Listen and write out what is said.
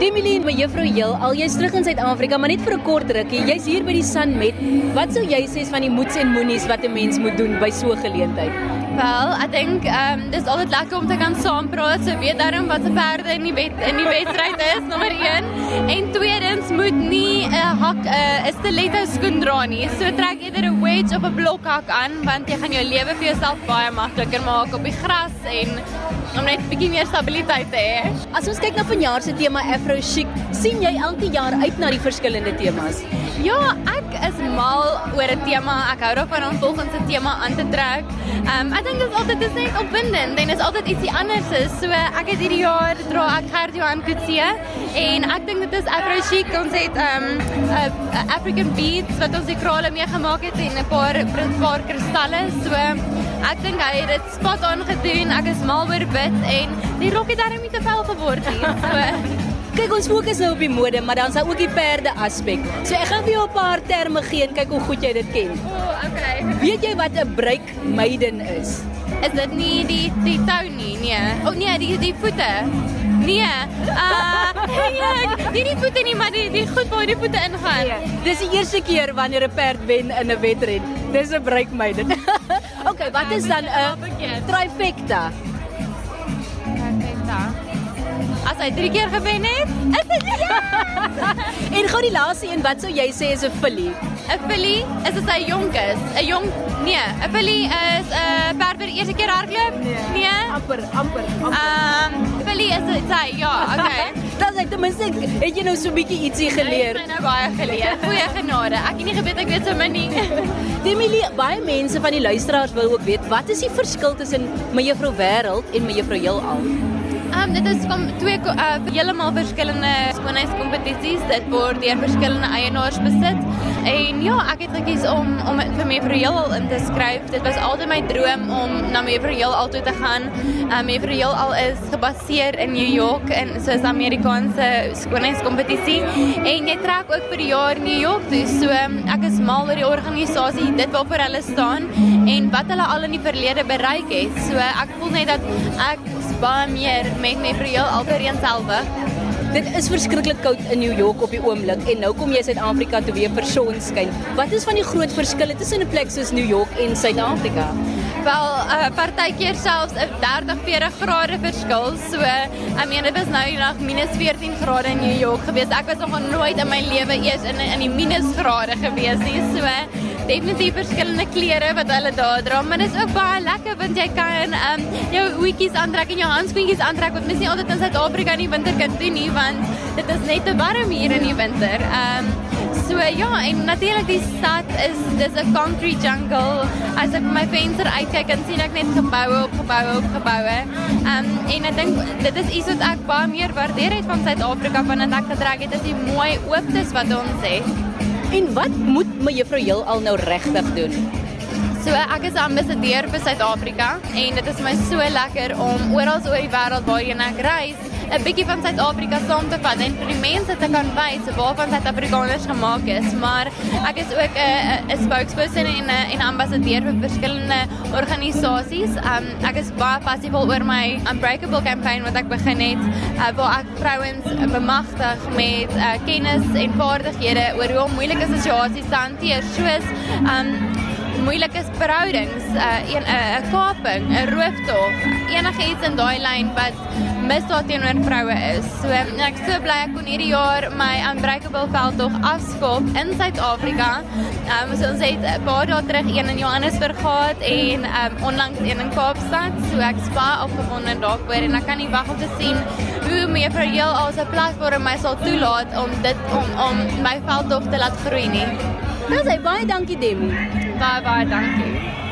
Demilie en mevrou Heel, al jy's terug in Suid-Afrika, maar net vir 'n kort rukkie. Jy's hier by die Sun met. Wat sou jy sê van die moets en moenies wat 'n mens moet doen by so 'n geleentheid? Wel, ek dink ehm um, dis altyd lekker om te kan saampraat. So weet daarom wat se perde in die wet in die wedstryd is, nommer uh, hak 'n uh, stiletto skoen dra nie. So trek eerder 'n wedge of 'n blokhak aan want jy gaan jou lewe vir jouself baie makliker maak op die gras en om net 'n bietjie meer stabiliteit te hê. As ons kyk na vanjaar se tema Afro Chic, sien jy elke jaar uit na die verskillende temas? Ja, ek is mal oor 'n tema. Ek hou daarvan om volgens 'n tema aan te trek. Ehm um, ek dink dit is altyd dis net opwindend en is altyd ietsie anders is. So ek het hierdie jaar dra ek Gert Johan Kutse en ek dink dit is Afro Chic. Ons het ehm um, uh, African beads wat ons die krale mee gemaak het en 'n paar 'n paar kristalle. So ek dink hy het dit spot on gedoen. Ek is mal oor wit en die rok het darem nie te vel geword nie. So Kyk ons fokus nou op die mode, maar dan is daar ook die perde aspek. So ek gaan vir jou 'n paar terme gee en kyk hoe goed jy dit ken. O, oh, okay. Weet jy wat 'n break maiden is? Is dit nie die die tou nie? Nee. O oh, nee, die die voete. Nee. Uh, hey, nie die voete nie, maar die die goed waar die voete ingaan. Nee. Dis die eerste keer wanneer 'n perd wen in 'n wedren. Dis 'n break maiden. okay, wat is dan 'n trifecta? Trifecta. As hy 3 keer gewen het, is dit ja. en gou die laaste een, wat sou jy sê is 'n filly? 'n Filly is as hy jonk is. 'n Jong nee, 'n filly is 'n uh, perd wat die eerste keer hardloop. Nee. nee. Amper, amper, amper. Ehm, um, filly is dit sy, ja, okay. Dan sê ten minste het jy nou so 'n bietjie ietsie geleer. Ek het nou baie geleer. Goeie genade. Ek het nie geweet ek weet so min nie. Demilie, baie mense van die luisteraars wil ook weet, wat is die verskil tussen mevrou Wêreld en mevrou Heelal? Um, dit is kom twee uh, heeltemal verskillende skoonheidskompetisies. Dit word deur verskillende eienaars besit. En ja, ek het gekies om om vir mevrou Heelal in te skryf. Dit was altyd my droom om na mevrou Heelal toe te gaan. Um, mevrou Heelal is gebaseer in New York en so is Amerikaanse skoonheidskompetisie. En jy trek ook vir die jaar New York toe. So um, ek is mal oor die organisasie, dit waarvoor hulle staan en wat hulle al in die verlede bereik het. So ek voel net dat ek baie meer met my vrou alter eenselfe. Dit is verskriklik koud in New York op die oomblik en nou kom jy Suid-Afrika toe weer vir sonskyn. Wat is van die groot verskille tussen 'n plek soos New York en Suid-Afrika? Wel, 'n uh, partykeer selfs 'n 30-40 grade verskil. So, I mean, dit was nou nog minus 14 grade in New York gewees. Ek was nog nooit in my lewe eers in in die minus grade gewees nie. So, definitief verskillende klere wat hulle daar dra, maar dit is ook baie lekker want jy kan um jou hoedjies aantrek en jou handskoentjies aantrek wat mens nie altyd in Suid-Afrika in die winter kan doen nie want dit is net te warm hier in die winter. Um so ja, en natuurlik die stad is dis 'n concrete jungle. As ek my venster uitkyk, dan sien ek net geboue op geboue op geboue. Um en ek dink dit is iets wat ek baie meer waardeer het van Suid-Afrika wanneer ek getrek het, is die mooi ooptes wat ons het. En wat moet mevrou Heel al nou regtig doen? So ek is ambassadeur vir Suid-Afrika en dit is my so lekker om oral oor die wêreld waarheen ek reis 'n bietjie van Suid-Afrika saam te vat en vir die mense te kan wys waarvan Suid-Afrikaners gemaak is. Maar ek is ook 'n 'n spokesperson en 'n ambassadeur vir verskillende organisasies. Um ek is baie passief oor my Unbreakable campaign wat ek begin het uh, waar ek vrouens bemagtig met uh, kennis en vaardighede oor hoe om moeilike situasies te hanteer soos um moeilike verhoudings, 'n uh, 'n 'n kaping, 'n rooftog, enigiets in daai lyn wat misdaad teenoor vroue is. So ek is so bly ek kon hierdie jaar my Unbreakable veldtog afskop in Suid-Afrika. Ehm um, so ons het 'n paar dae terug een in Johannesburg gehad en ehm um, onlangs een in Kaapstad. So ek baie opgewonde daaroor en ek kan nie wag om te sien hoe mevrou Heel as 'n platform my sal toelaat om dit om om my veldtog te laat groei nie. Dis baie dankie Demi. Baie baie dankie.